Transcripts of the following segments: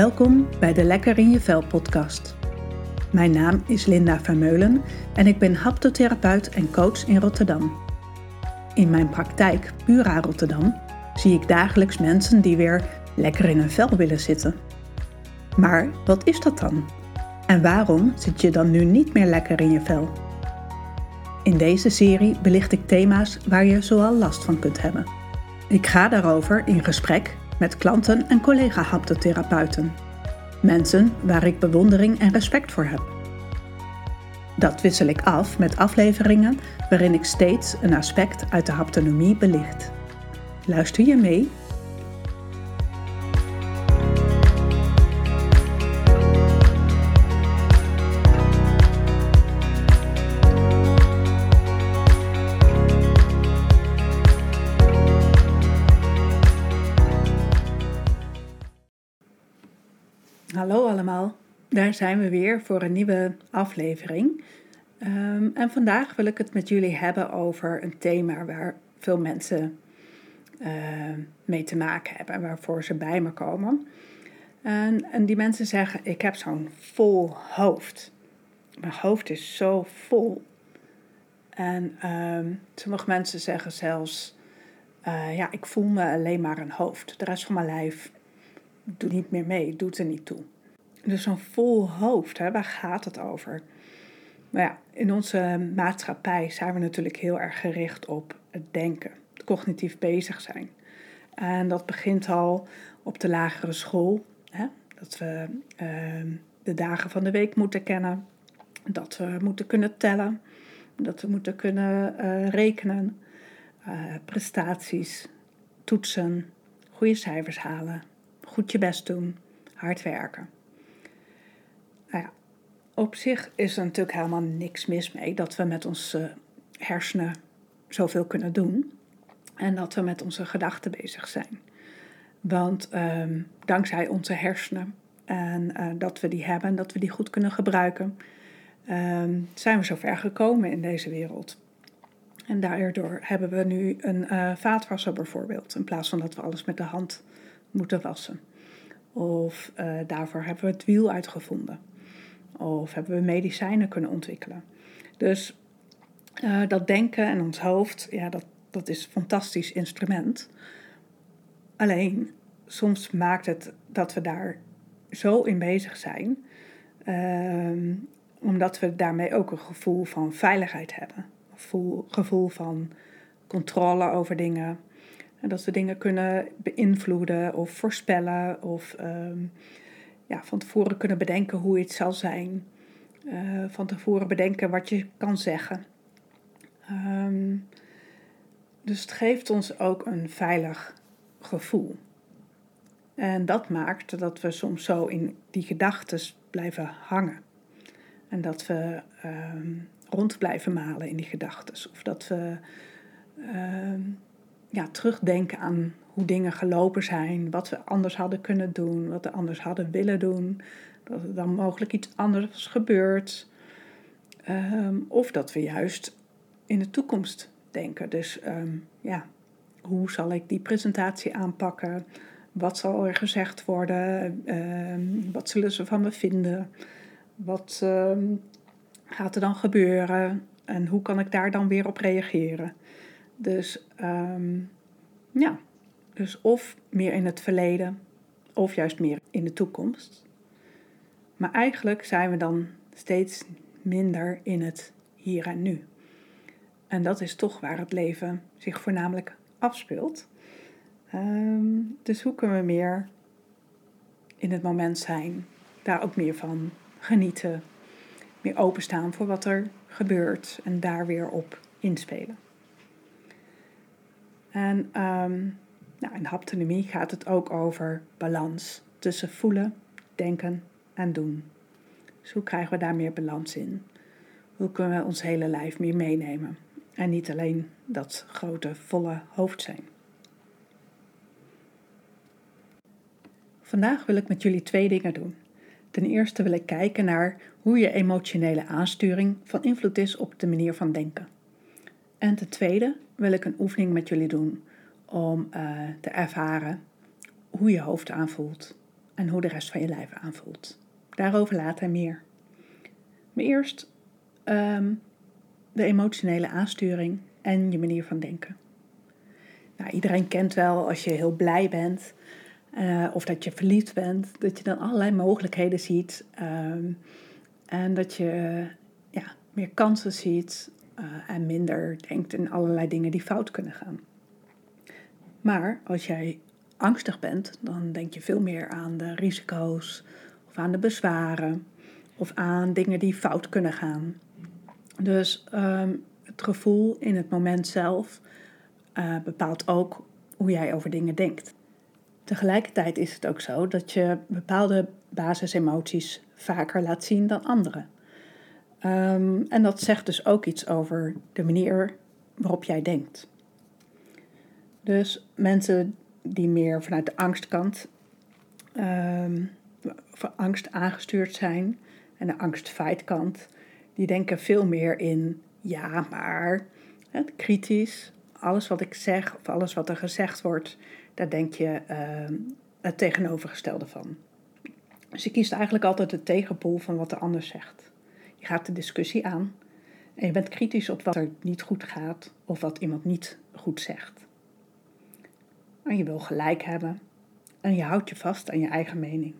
Welkom bij de Lekker in je Vel podcast. Mijn naam is Linda Vermeulen en ik ben haptotherapeut en coach in Rotterdam. In mijn praktijk Pura Rotterdam zie ik dagelijks mensen die weer lekker in hun vel willen zitten. Maar wat is dat dan? En waarom zit je dan nu niet meer lekker in je vel? In deze serie belicht ik thema's waar je zoal last van kunt hebben. Ik ga daarover in gesprek met klanten en collega-haptotherapeuten. Mensen waar ik bewondering en respect voor heb. Dat wissel ik af met afleveringen waarin ik steeds een aspect uit de haptonomie belicht. Luister je mee? Zijn we weer voor een nieuwe aflevering. Um, en vandaag wil ik het met jullie hebben over een thema waar veel mensen uh, mee te maken hebben en waarvoor ze bij me komen. En, en die mensen zeggen: Ik heb zo'n vol hoofd. Mijn hoofd is zo vol. En um, sommige mensen zeggen zelfs: uh, Ja, ik voel me alleen maar een hoofd. De rest van mijn lijf doet niet meer mee, doet er niet toe. Dus zo'n vol hoofd, hè, waar gaat het over? Maar ja, in onze maatschappij zijn we natuurlijk heel erg gericht op het denken, het cognitief bezig zijn. En dat begint al op de lagere school. Hè? Dat we uh, de dagen van de week moeten kennen, dat we moeten kunnen tellen, dat we moeten kunnen uh, rekenen, uh, prestaties, toetsen, goede cijfers halen, goed je best doen, hard werken. Nou ja, op zich is er natuurlijk helemaal niks mis mee dat we met onze hersenen zoveel kunnen doen en dat we met onze gedachten bezig zijn. Want um, dankzij onze hersenen en uh, dat we die hebben, dat we die goed kunnen gebruiken, um, zijn we zover gekomen in deze wereld. En daardoor hebben we nu een uh, vaatwasser bijvoorbeeld, in plaats van dat we alles met de hand moeten wassen. Of daarvoor hebben we het wiel uitgevonden. Of hebben we medicijnen kunnen ontwikkelen. Dus uh, dat denken en ons hoofd, ja, dat, dat is een fantastisch instrument. Alleen, soms maakt het dat we daar zo in bezig zijn, uh, omdat we daarmee ook een gevoel van veiligheid hebben. Een gevoel, van controle over dingen. En dat we dingen kunnen beïnvloeden of voorspellen of um, ja, van tevoren kunnen bedenken hoe het zal zijn. Uh, van tevoren bedenken wat je kan zeggen. Um, dus het geeft ons ook een veilig gevoel. En dat maakt dat we soms zo in die gedachten blijven hangen. En dat we um, rond blijven malen in die gedachten. Of dat we um, ja, terugdenken aan hoe dingen gelopen zijn, wat we anders hadden kunnen doen, wat we anders hadden willen doen, dat er dan mogelijk iets anders gebeurt. Um, of dat we juist in de toekomst denken. Dus um, ja, hoe zal ik die presentatie aanpakken? Wat zal er gezegd worden? Um, wat zullen ze van me vinden? Wat gaat er dan gebeuren? En hoe kan ik daar dan weer op reageren? Dus ja, dus of meer in het verleden, of juist meer in de toekomst. Maar eigenlijk zijn we dan steeds minder in het hier en nu. En dat is toch waar het leven zich voornamelijk afspeelt. Um, dus hoe kunnen we meer in het moment zijn, daar ook meer van genieten, meer openstaan voor wat er gebeurt en daar weer op inspelen. En um, nou, in haptonomie gaat het ook over balans tussen voelen, denken en doen. Dus hoe krijgen we daar meer balans in? Hoe kunnen we ons hele lijf meer meenemen? En niet alleen dat grote, volle hoofd zijn. Vandaag wil ik met jullie twee dingen doen. Ten eerste wil ik kijken naar hoe je emotionele aansturing van invloed is op de manier van denken. En ten tweede wil ik een oefening met jullie doen om uh, te ervaren hoe je hoofd aanvoelt en hoe de rest van je lijf aanvoelt. Daarover later meer. Maar eerst ehm, de emotionele aansturing en je manier van denken. Nou, iedereen kent wel als je heel blij bent uh, of dat je verliefd bent, dat je dan allerlei mogelijkheden ziet um, en dat je ja, meer kansen ziet en minder denkt in allerlei dingen die fout kunnen gaan. Maar als jij angstig bent, dan denk je veel meer aan de risico's of aan de bezwaren of aan dingen die fout kunnen gaan. Dus um, het gevoel in het moment zelf uh, bepaalt ook hoe jij over dingen denkt. Tegelijkertijd is het ook zo dat je bepaalde basisemoties vaker laat zien dan andere. Um, en dat zegt dus ook iets over de manier waarop jij denkt. Dus mensen die meer vanuit de angstkant, um, van angst aangestuurd zijn en de angst-feitkant, die denken veel meer in ja, maar, kritisch. Alles wat ik zeg of alles wat er gezegd wordt, daar denk je uh, het tegenovergestelde van. Dus je kiest eigenlijk altijd de tegenpool van wat de ander zegt. Je gaat de discussie aan en je bent kritisch op wat er niet goed gaat of wat iemand niet goed zegt. En je wil gelijk hebben en je houdt je vast aan je eigen mening.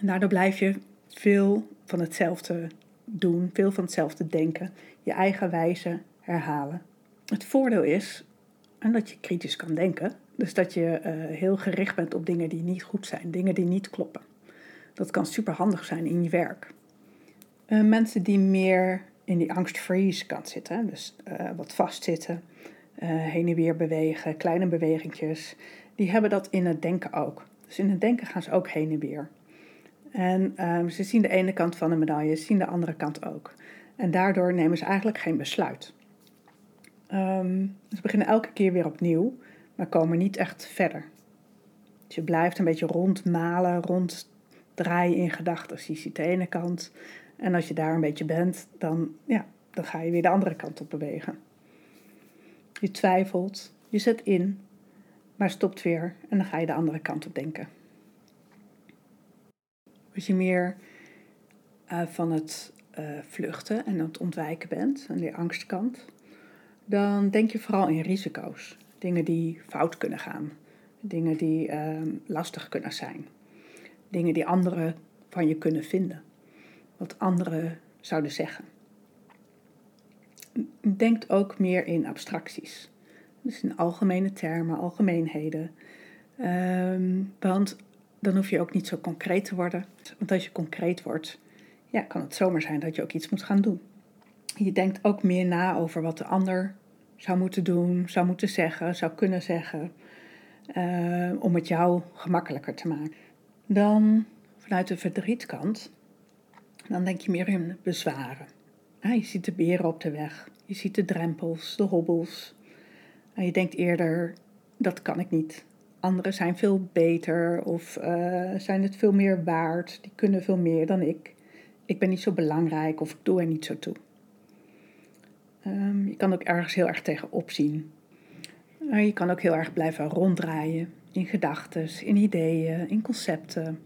En daardoor blijf je veel van hetzelfde doen, veel van hetzelfde denken, je eigen wijze herhalen. Het voordeel is en dat je kritisch kan denken, dus dat je uh, heel gericht bent op dingen die niet goed zijn, dingen die niet kloppen. Dat kan super handig zijn in je werk. Uh, mensen die meer in die angst-freeze kant zitten, dus uh, wat vastzitten, heen en weer bewegen, kleine bewegingjes, die hebben dat in het denken ook. Dus in het denken gaan ze ook heen en weer. En um, ze zien de ene kant van de medaille, ze zien de andere kant ook. En daardoor nemen ze eigenlijk geen besluit. Um, ze beginnen elke keer weer opnieuw maar komen niet echt verder. Dus je blijft een beetje rondmalen, ronddraaien in gedachten. Je ziet de ene kant en als je daar een beetje bent, dan, ja, dan ga je weer de andere kant op bewegen. Je twijfelt, je zet in, maar stopt weer en dan ga je de andere kant op denken. Als je meer uh, van het uh, vluchten en het ontwijken bent, aan de angstkant, dan denk je vooral in risico's. Dingen die fout kunnen gaan. Dingen die uh, lastig kunnen zijn. Dingen die anderen van je kunnen vinden. Wat anderen zouden zeggen. Denk ook meer in abstracties. Dus in algemene termen, algemeenheden. Um, want dan hoef je ook niet zo concreet te worden. Want als je concreet wordt, ja, kan het zomaar zijn dat je ook iets moet gaan doen. Je denkt ook meer na over wat de ander zou moeten doen, zou moeten zeggen, zou kunnen zeggen, uh, om het jou gemakkelijker te maken. Dan vanuit de verdrietkant, dan denk je meer in bezwaren. Ja, je ziet de beren op de weg, je ziet de drempels, de hobbels. En je denkt eerder, dat kan ik niet. Anderen zijn veel beter of uh, zijn het veel meer waard, die kunnen veel meer dan ik. Ik ben niet zo belangrijk of ik doe er niet zo toe. Um, je kan ook ergens heel erg tegenop zien. Maar je kan ook heel erg blijven ronddraaien in gedachten, in ideeën, in concepten.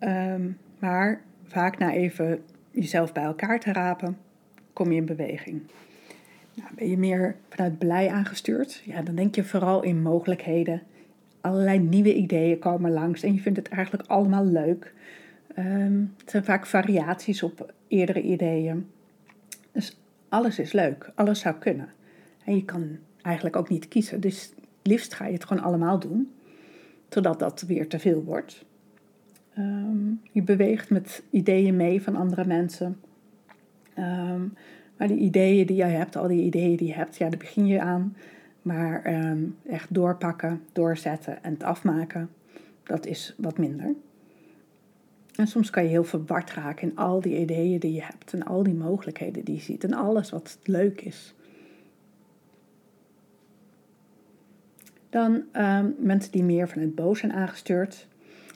Um, maar vaak na even jezelf bij elkaar te rapen, kom je in beweging. Nou, ben je meer vanuit blij aangestuurd? Ja, dan denk je vooral in mogelijkheden. Allerlei nieuwe ideeën komen langs en je vindt het eigenlijk allemaal leuk. Um, het zijn vaak variaties op eerdere ideeën. Dus alles is leuk, alles zou kunnen. En je kan eigenlijk ook niet kiezen, dus liefst ga je het gewoon allemaal doen, totdat dat weer te veel wordt. Um, je beweegt met ideeën mee van andere mensen. Um, maar die ideeën die jij hebt, al die ideeën die je hebt, ja, daar begin je aan. Maar um, echt doorpakken, doorzetten en het afmaken, dat is wat minder. En soms kan je heel verward raken in al die ideeën die je hebt en al die mogelijkheden die je ziet en alles wat leuk is. Dan mensen die meer van het boos zijn aangestuurd,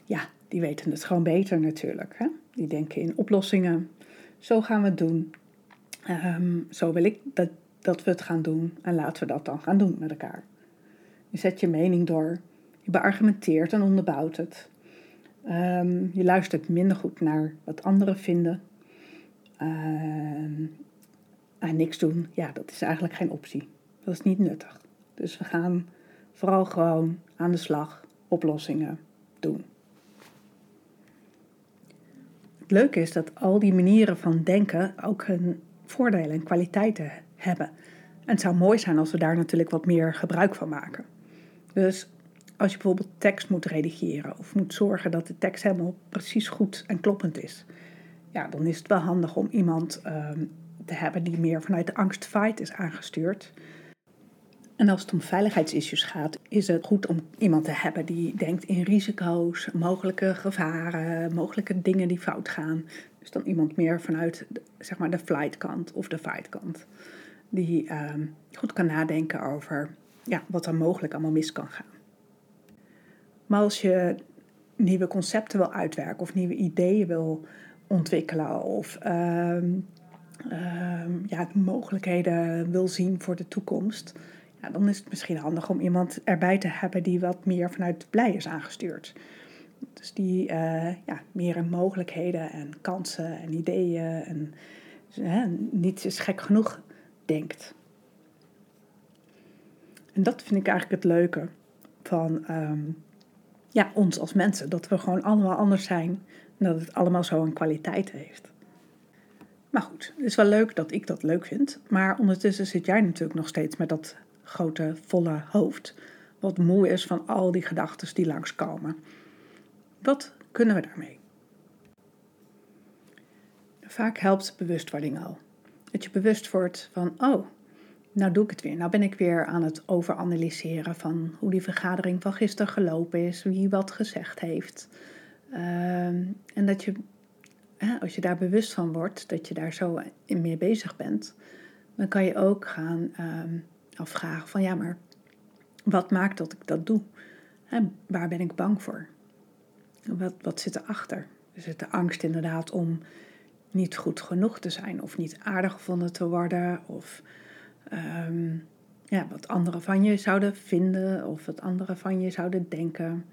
ja, die weten het gewoon beter natuurlijk. Hè? Die denken in oplossingen. Zo gaan we het doen. Um, zo wil ik dat, dat we het gaan doen en laten we dat dan gaan doen met elkaar. Je zet je mening door, je beargumenteert en onderbouwt het. Ehm, je luistert minder goed naar wat anderen vinden. en niks doen, ja, dat is eigenlijk geen optie. Dat is niet nuttig. Dus we gaan vooral gewoon aan de slag oplossingen doen. Het leuke is dat al die manieren van denken ook hun voordelen en kwaliteiten hebben. En het zou mooi zijn als we daar natuurlijk wat meer gebruik van maken. Dus als je bijvoorbeeld tekst moet redigeren of moet zorgen dat de tekst helemaal precies goed en kloppend is, ja, dan is het wel handig om iemand ehm, te hebben die meer vanuit de angst fight is aangestuurd. En als het om veiligheidsissues gaat, is het goed om iemand te hebben die denkt in risico's, mogelijke gevaren, mogelijke dingen die fout gaan. Dus dan iemand meer vanuit zeg maar, de flight kant of de fight kant. Die ehm, goed kan nadenken over ja, wat er mogelijk allemaal mis kan gaan. Maar als je nieuwe concepten wil uitwerken of nieuwe ideeën wil ontwikkelen of ehm, ehm, ja, mogelijkheden wil zien voor de toekomst, ja, dan is het misschien handig om iemand erbij te hebben die wat meer vanuit blij is aangestuurd. Dus die uh, ja, meer mogelijkheden en kansen en ideeën en niets is gek genoeg denkt. En dat vind ik eigenlijk het leuke van ehm, ja, ons als mensen. Dat we gewoon allemaal anders zijn en dat het allemaal zo een kwaliteit heeft. Maar goed, het is wel leuk dat ik dat leuk vind. Maar ondertussen zit jij natuurlijk nog steeds met dat grote, volle hoofd. Wat moe is van al die gedachten die langskomen. Wat kunnen we daarmee? Vaak helpt bewustwording al. Dat je bewust wordt van, oh, nou doe ik het weer. Nou ben ik weer aan het overanalyseren van hoe die vergadering van gisteren gelopen is, wie wat gezegd heeft. Ehm, en dat je, als je daar bewust van wordt, dat je daar zo mee bezig bent, dan kan je ook gaan um, afvragen van ja, maar wat maakt dat ik dat doe? waar ben ik bang voor? Wat, wat zit erachter? Er zit de angst inderdaad om niet goed genoeg te zijn of niet aardig gevonden te worden of Ehm, ja, wat anderen van je zouden vinden of wat anderen van je zouden denken.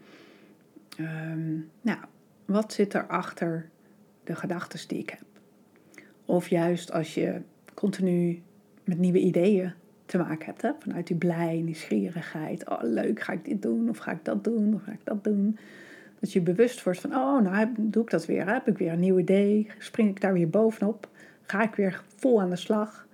Um, nou, wat zit er achter de gedachten die ik heb? Of juist als je continu met nieuwe ideeën te maken hebt, hè? vanuit die blij, nieuwsgierigheid. Oh, leuk, ga ik dit doen of ga ik dat doen of ga ik dat doen? Dat je bewust wordt van, oh, nou doe ik dat weer. Heb ik weer een nieuw idee? Spring ik daar weer bovenop? Ga ik weer vol aan de slag?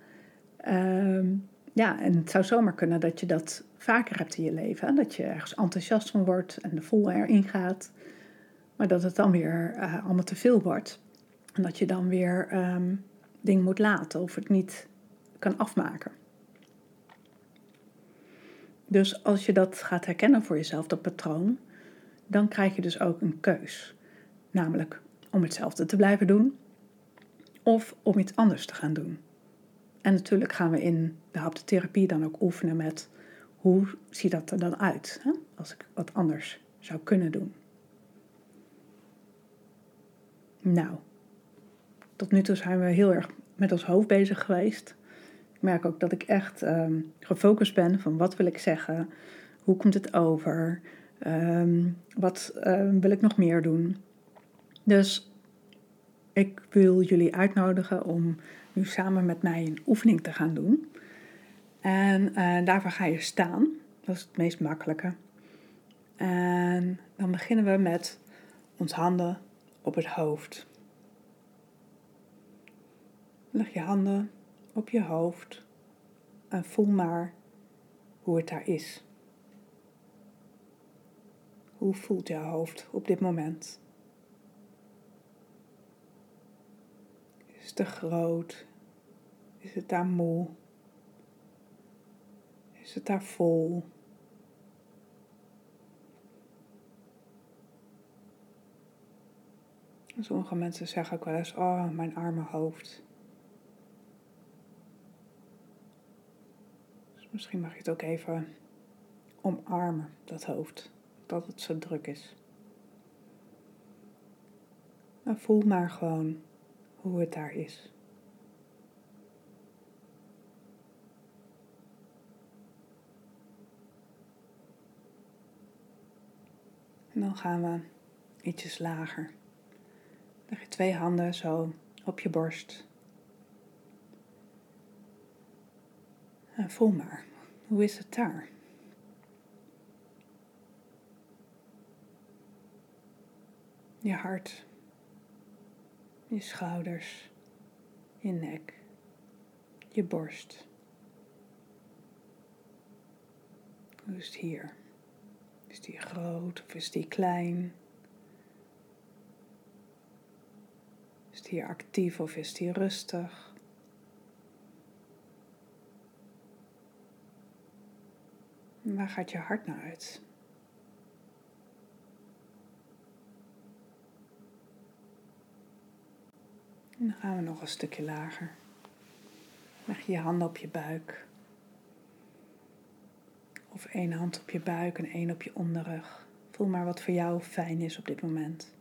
Ehm, ja, en het zou zomaar kunnen dat je dat vaker hebt in je leven. Dat je ergens enthousiast van wordt en de vol erin gaat. Maar dat het dan weer uh, allemaal te veel wordt. En dat je dan weer um, dingen moet laten of het niet kan afmaken. Dus als je dat gaat herkennen voor jezelf, dat patroon, dan krijg je dus ook een keus. Namelijk om hetzelfde te blijven doen of om iets anders te gaan doen. En natuurlijk gaan we in de haptotherapie dan ook oefenen met hoe ziet dat er dan uit hè? als ik wat anders zou kunnen doen. Nou, tot nu toe zijn we heel erg met ons hoofd bezig geweest. Ik merk ook dat ik echt um, gefocust ben van wat wil ik zeggen, hoe komt het over, um, wat um, wil ik nog meer doen. Dus ik wil jullie uitnodigen om nu samen met mij een oefening te gaan doen. En uh, daarvoor ga je staan. Dat is het meest makkelijke. En dan beginnen we met ons handen op het hoofd. Leg je handen op je hoofd en voel maar hoe het daar is. Hoe voelt jouw hoofd op dit moment? Is het te groot? Is het daar moe? Is het daar vol? Sommige mensen zeggen ook wel eens: Oh, mijn arme hoofd. Misschien mag je het ook even omarmen, dat hoofd, dat het zo druk is. En voel maar gewoon hoe het daar is. En dan gaan we ietsjes lager. Leg je twee handen zo op je borst. En voel maar, hoe is het daar? Je hart, je schouders, je nek, je borst. Hoe is het hier? Is die groot of is die klein? Is die actief of is die rustig? Waar gaat je hart naar uit? En dan gaan we nog een stukje lager. Leg je je handen op je buik. Of één hand op je buik en één op je onderrug. Voel maar wat voor jou fijn is op dit moment.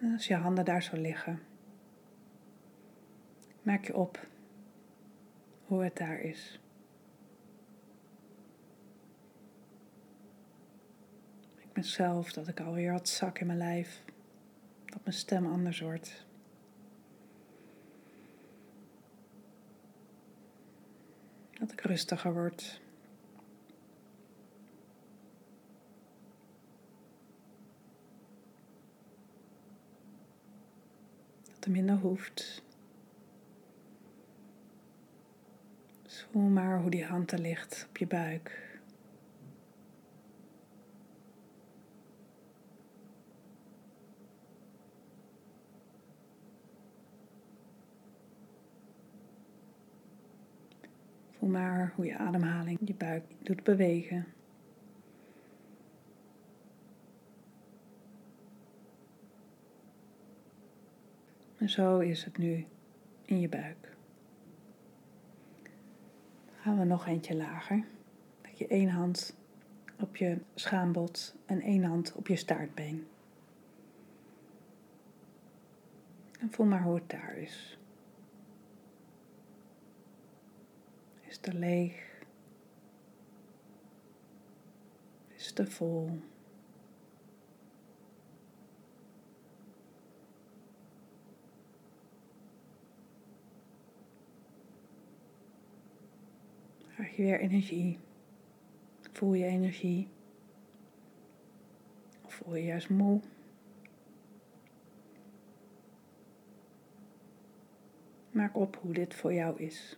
En als je handen daar zo liggen, maak je op hoe het daar is. Ik ben zelf dat ik alweer wat zak in mijn lijf, dat mijn stem anders wordt. Dat ik rustiger word. Dat er minder hoeft. Dus voel maar hoe die hand er ligt op je buik. Voel maar hoe je ademhaling je buik doet bewegen. En zo is het nu in je buik. Gaan we nog eentje lager. Dat je één hand op je schaambod en één hand op je staartbeen. En voel maar hoe het daar is. Is het leeg? Is het vol? Krijg je weer energie? Voel je energie? Of voel je juist moe? Maak op hoe dit voor jou is.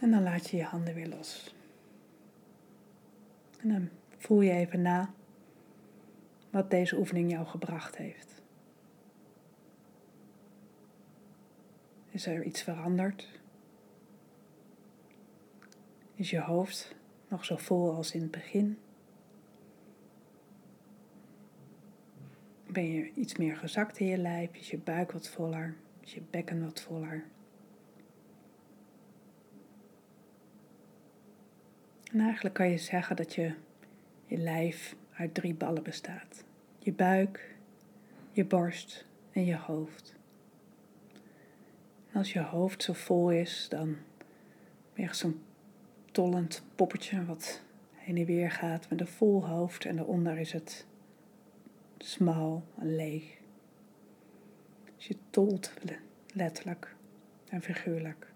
En dan laat je je handen weer los. En dan voel je even na wat deze oefening jou gebracht heeft. Is er iets veranderd? Is je hoofd nog zo vol als in het begin? Ben je iets meer gezakt in je lijf? Is je buik wat voller? Is je bekken wat voller? En eigenlijk kan je zeggen dat je, je lijf uit drie ballen bestaat. Je buik, je borst en je hoofd. En als je hoofd zo vol is, dan ben je zo'n tollend poppetje wat heen en weer gaat met een vol hoofd en daaronder is het smal en leeg. Dus je tolt letterlijk en figuurlijk.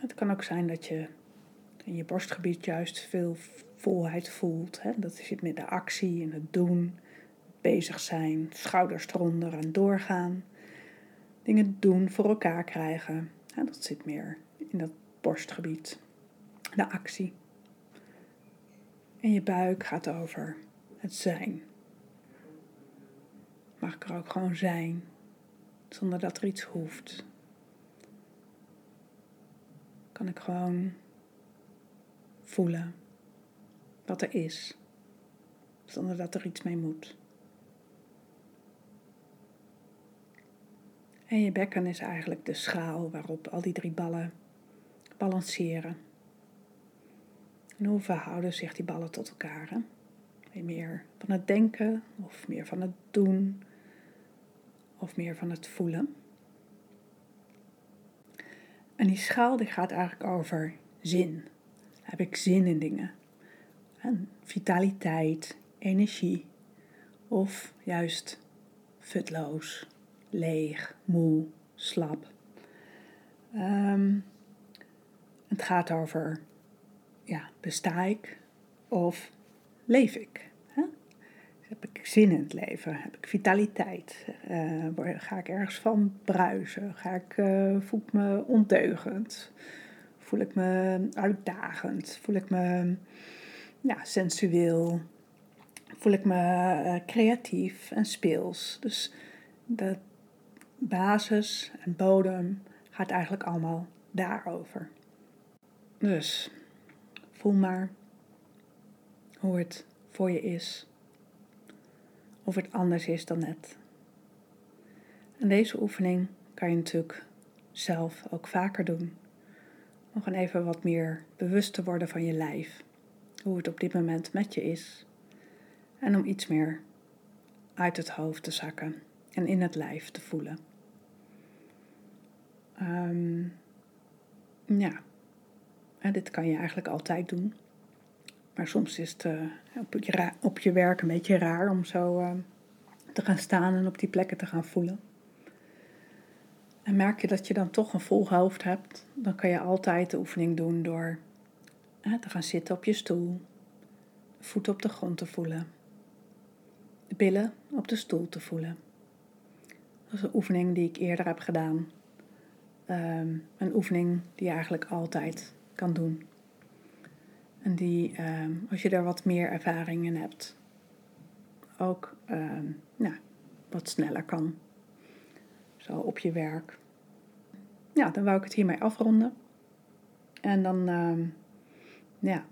Het kan ook zijn dat je in je borstgebied juist veel volheid voelt. Hè? Dat zit met de actie en het doen, bezig zijn, schouders eronder en doorgaan. Dingen doen, voor elkaar krijgen. Dat zit meer in dat borstgebied. De actie. En je buik gaat over het zijn. Mag ik er ook gewoon zijn, zonder dat er iets hoeft kan ik gewoon voelen wat er is, zonder dat er iets mee moet. En je bekken is eigenlijk de schaal waarop al die drie ballen balanceren. En hoe verhouden zich die ballen tot elkaar? Meer van het denken of meer van het doen of meer van het voelen? En die schaal die gaat eigenlijk over zin. Heb ik zin in dingen? En vitaliteit, energie of juist futloos, leeg, moe, slap. Ehm, het gaat over, ja, besta ik of leef ik? Hè? Heb ik zin in het leven? Heb ik vitaliteit? Uh, ga ik ergens van bruisen? Ga ik, uh, voel me ondeugend? Voel ik me uitdagend? Voel ik me ja, sensueel? Voel ik me uh, creatief en speels? Dus de basis en bodem gaat eigenlijk allemaal daarover. Dus voel maar hoe het voor je is. Of het anders is dan net. En deze oefening kan je natuurlijk zelf ook vaker doen. Gewoon even wat meer bewust te worden van je lijf. Hoe het op dit moment met je is. En om iets meer uit het hoofd te zakken en in het lijf te voelen. Um, ja, dit kan je eigenlijk altijd doen. Maar soms is het uh, op, je op, je werk een beetje raar om zo uh, te gaan staan en op die plekken te gaan voelen. En merk je dat je dan toch een vol hoofd hebt, dan kan je altijd de oefening doen door uh, te gaan zitten op je stoel, de voeten op de grond te voelen, de billen op de stoel te voelen. Dat is een oefening die ik eerder heb gedaan. Um, een oefening die je eigenlijk altijd kan doen. En die, ehm, als je er wat meer ervaring in hebt, ook ehm, wat sneller kan. Op je werk. Ja, dan wou ik het hiermee afronden. En dan, ehm, ja,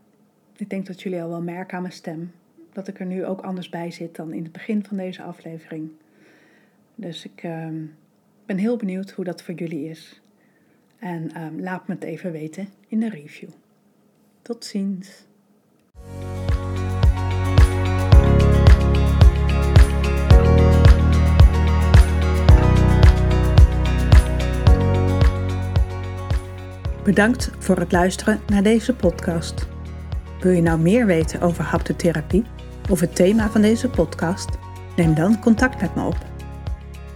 ik denk dat jullie al wel merken aan mijn stem dat ik er nu ook anders bij zit dan in het begin van deze aflevering. Dus ik ben heel benieuwd hoe dat voor jullie is. En laat me het even weten in de review. Tot ziens. Bedankt voor het luisteren naar deze podcast. Wil je nou meer weten over haptotherapie of het thema van deze podcast? Neem dan contact met me op.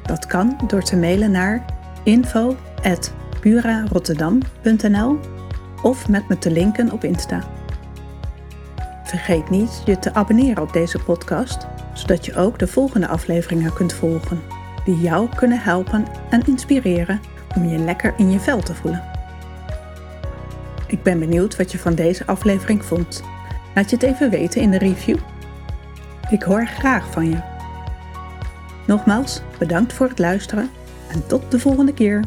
Dat kan door te mailen naar info@purarotterdam.nl of met me te linken op Insta. Vergeet niet je te abonneren op deze podcast, zodat je ook de volgende afleveringen kunt volgen, die jou kunnen helpen en inspireren om je lekker in je vel te voelen. Ik ben benieuwd wat je van deze aflevering vond. Laat je het even weten in de review. Ik hoor graag van je. Nogmaals, bedankt voor het luisteren en tot de volgende keer.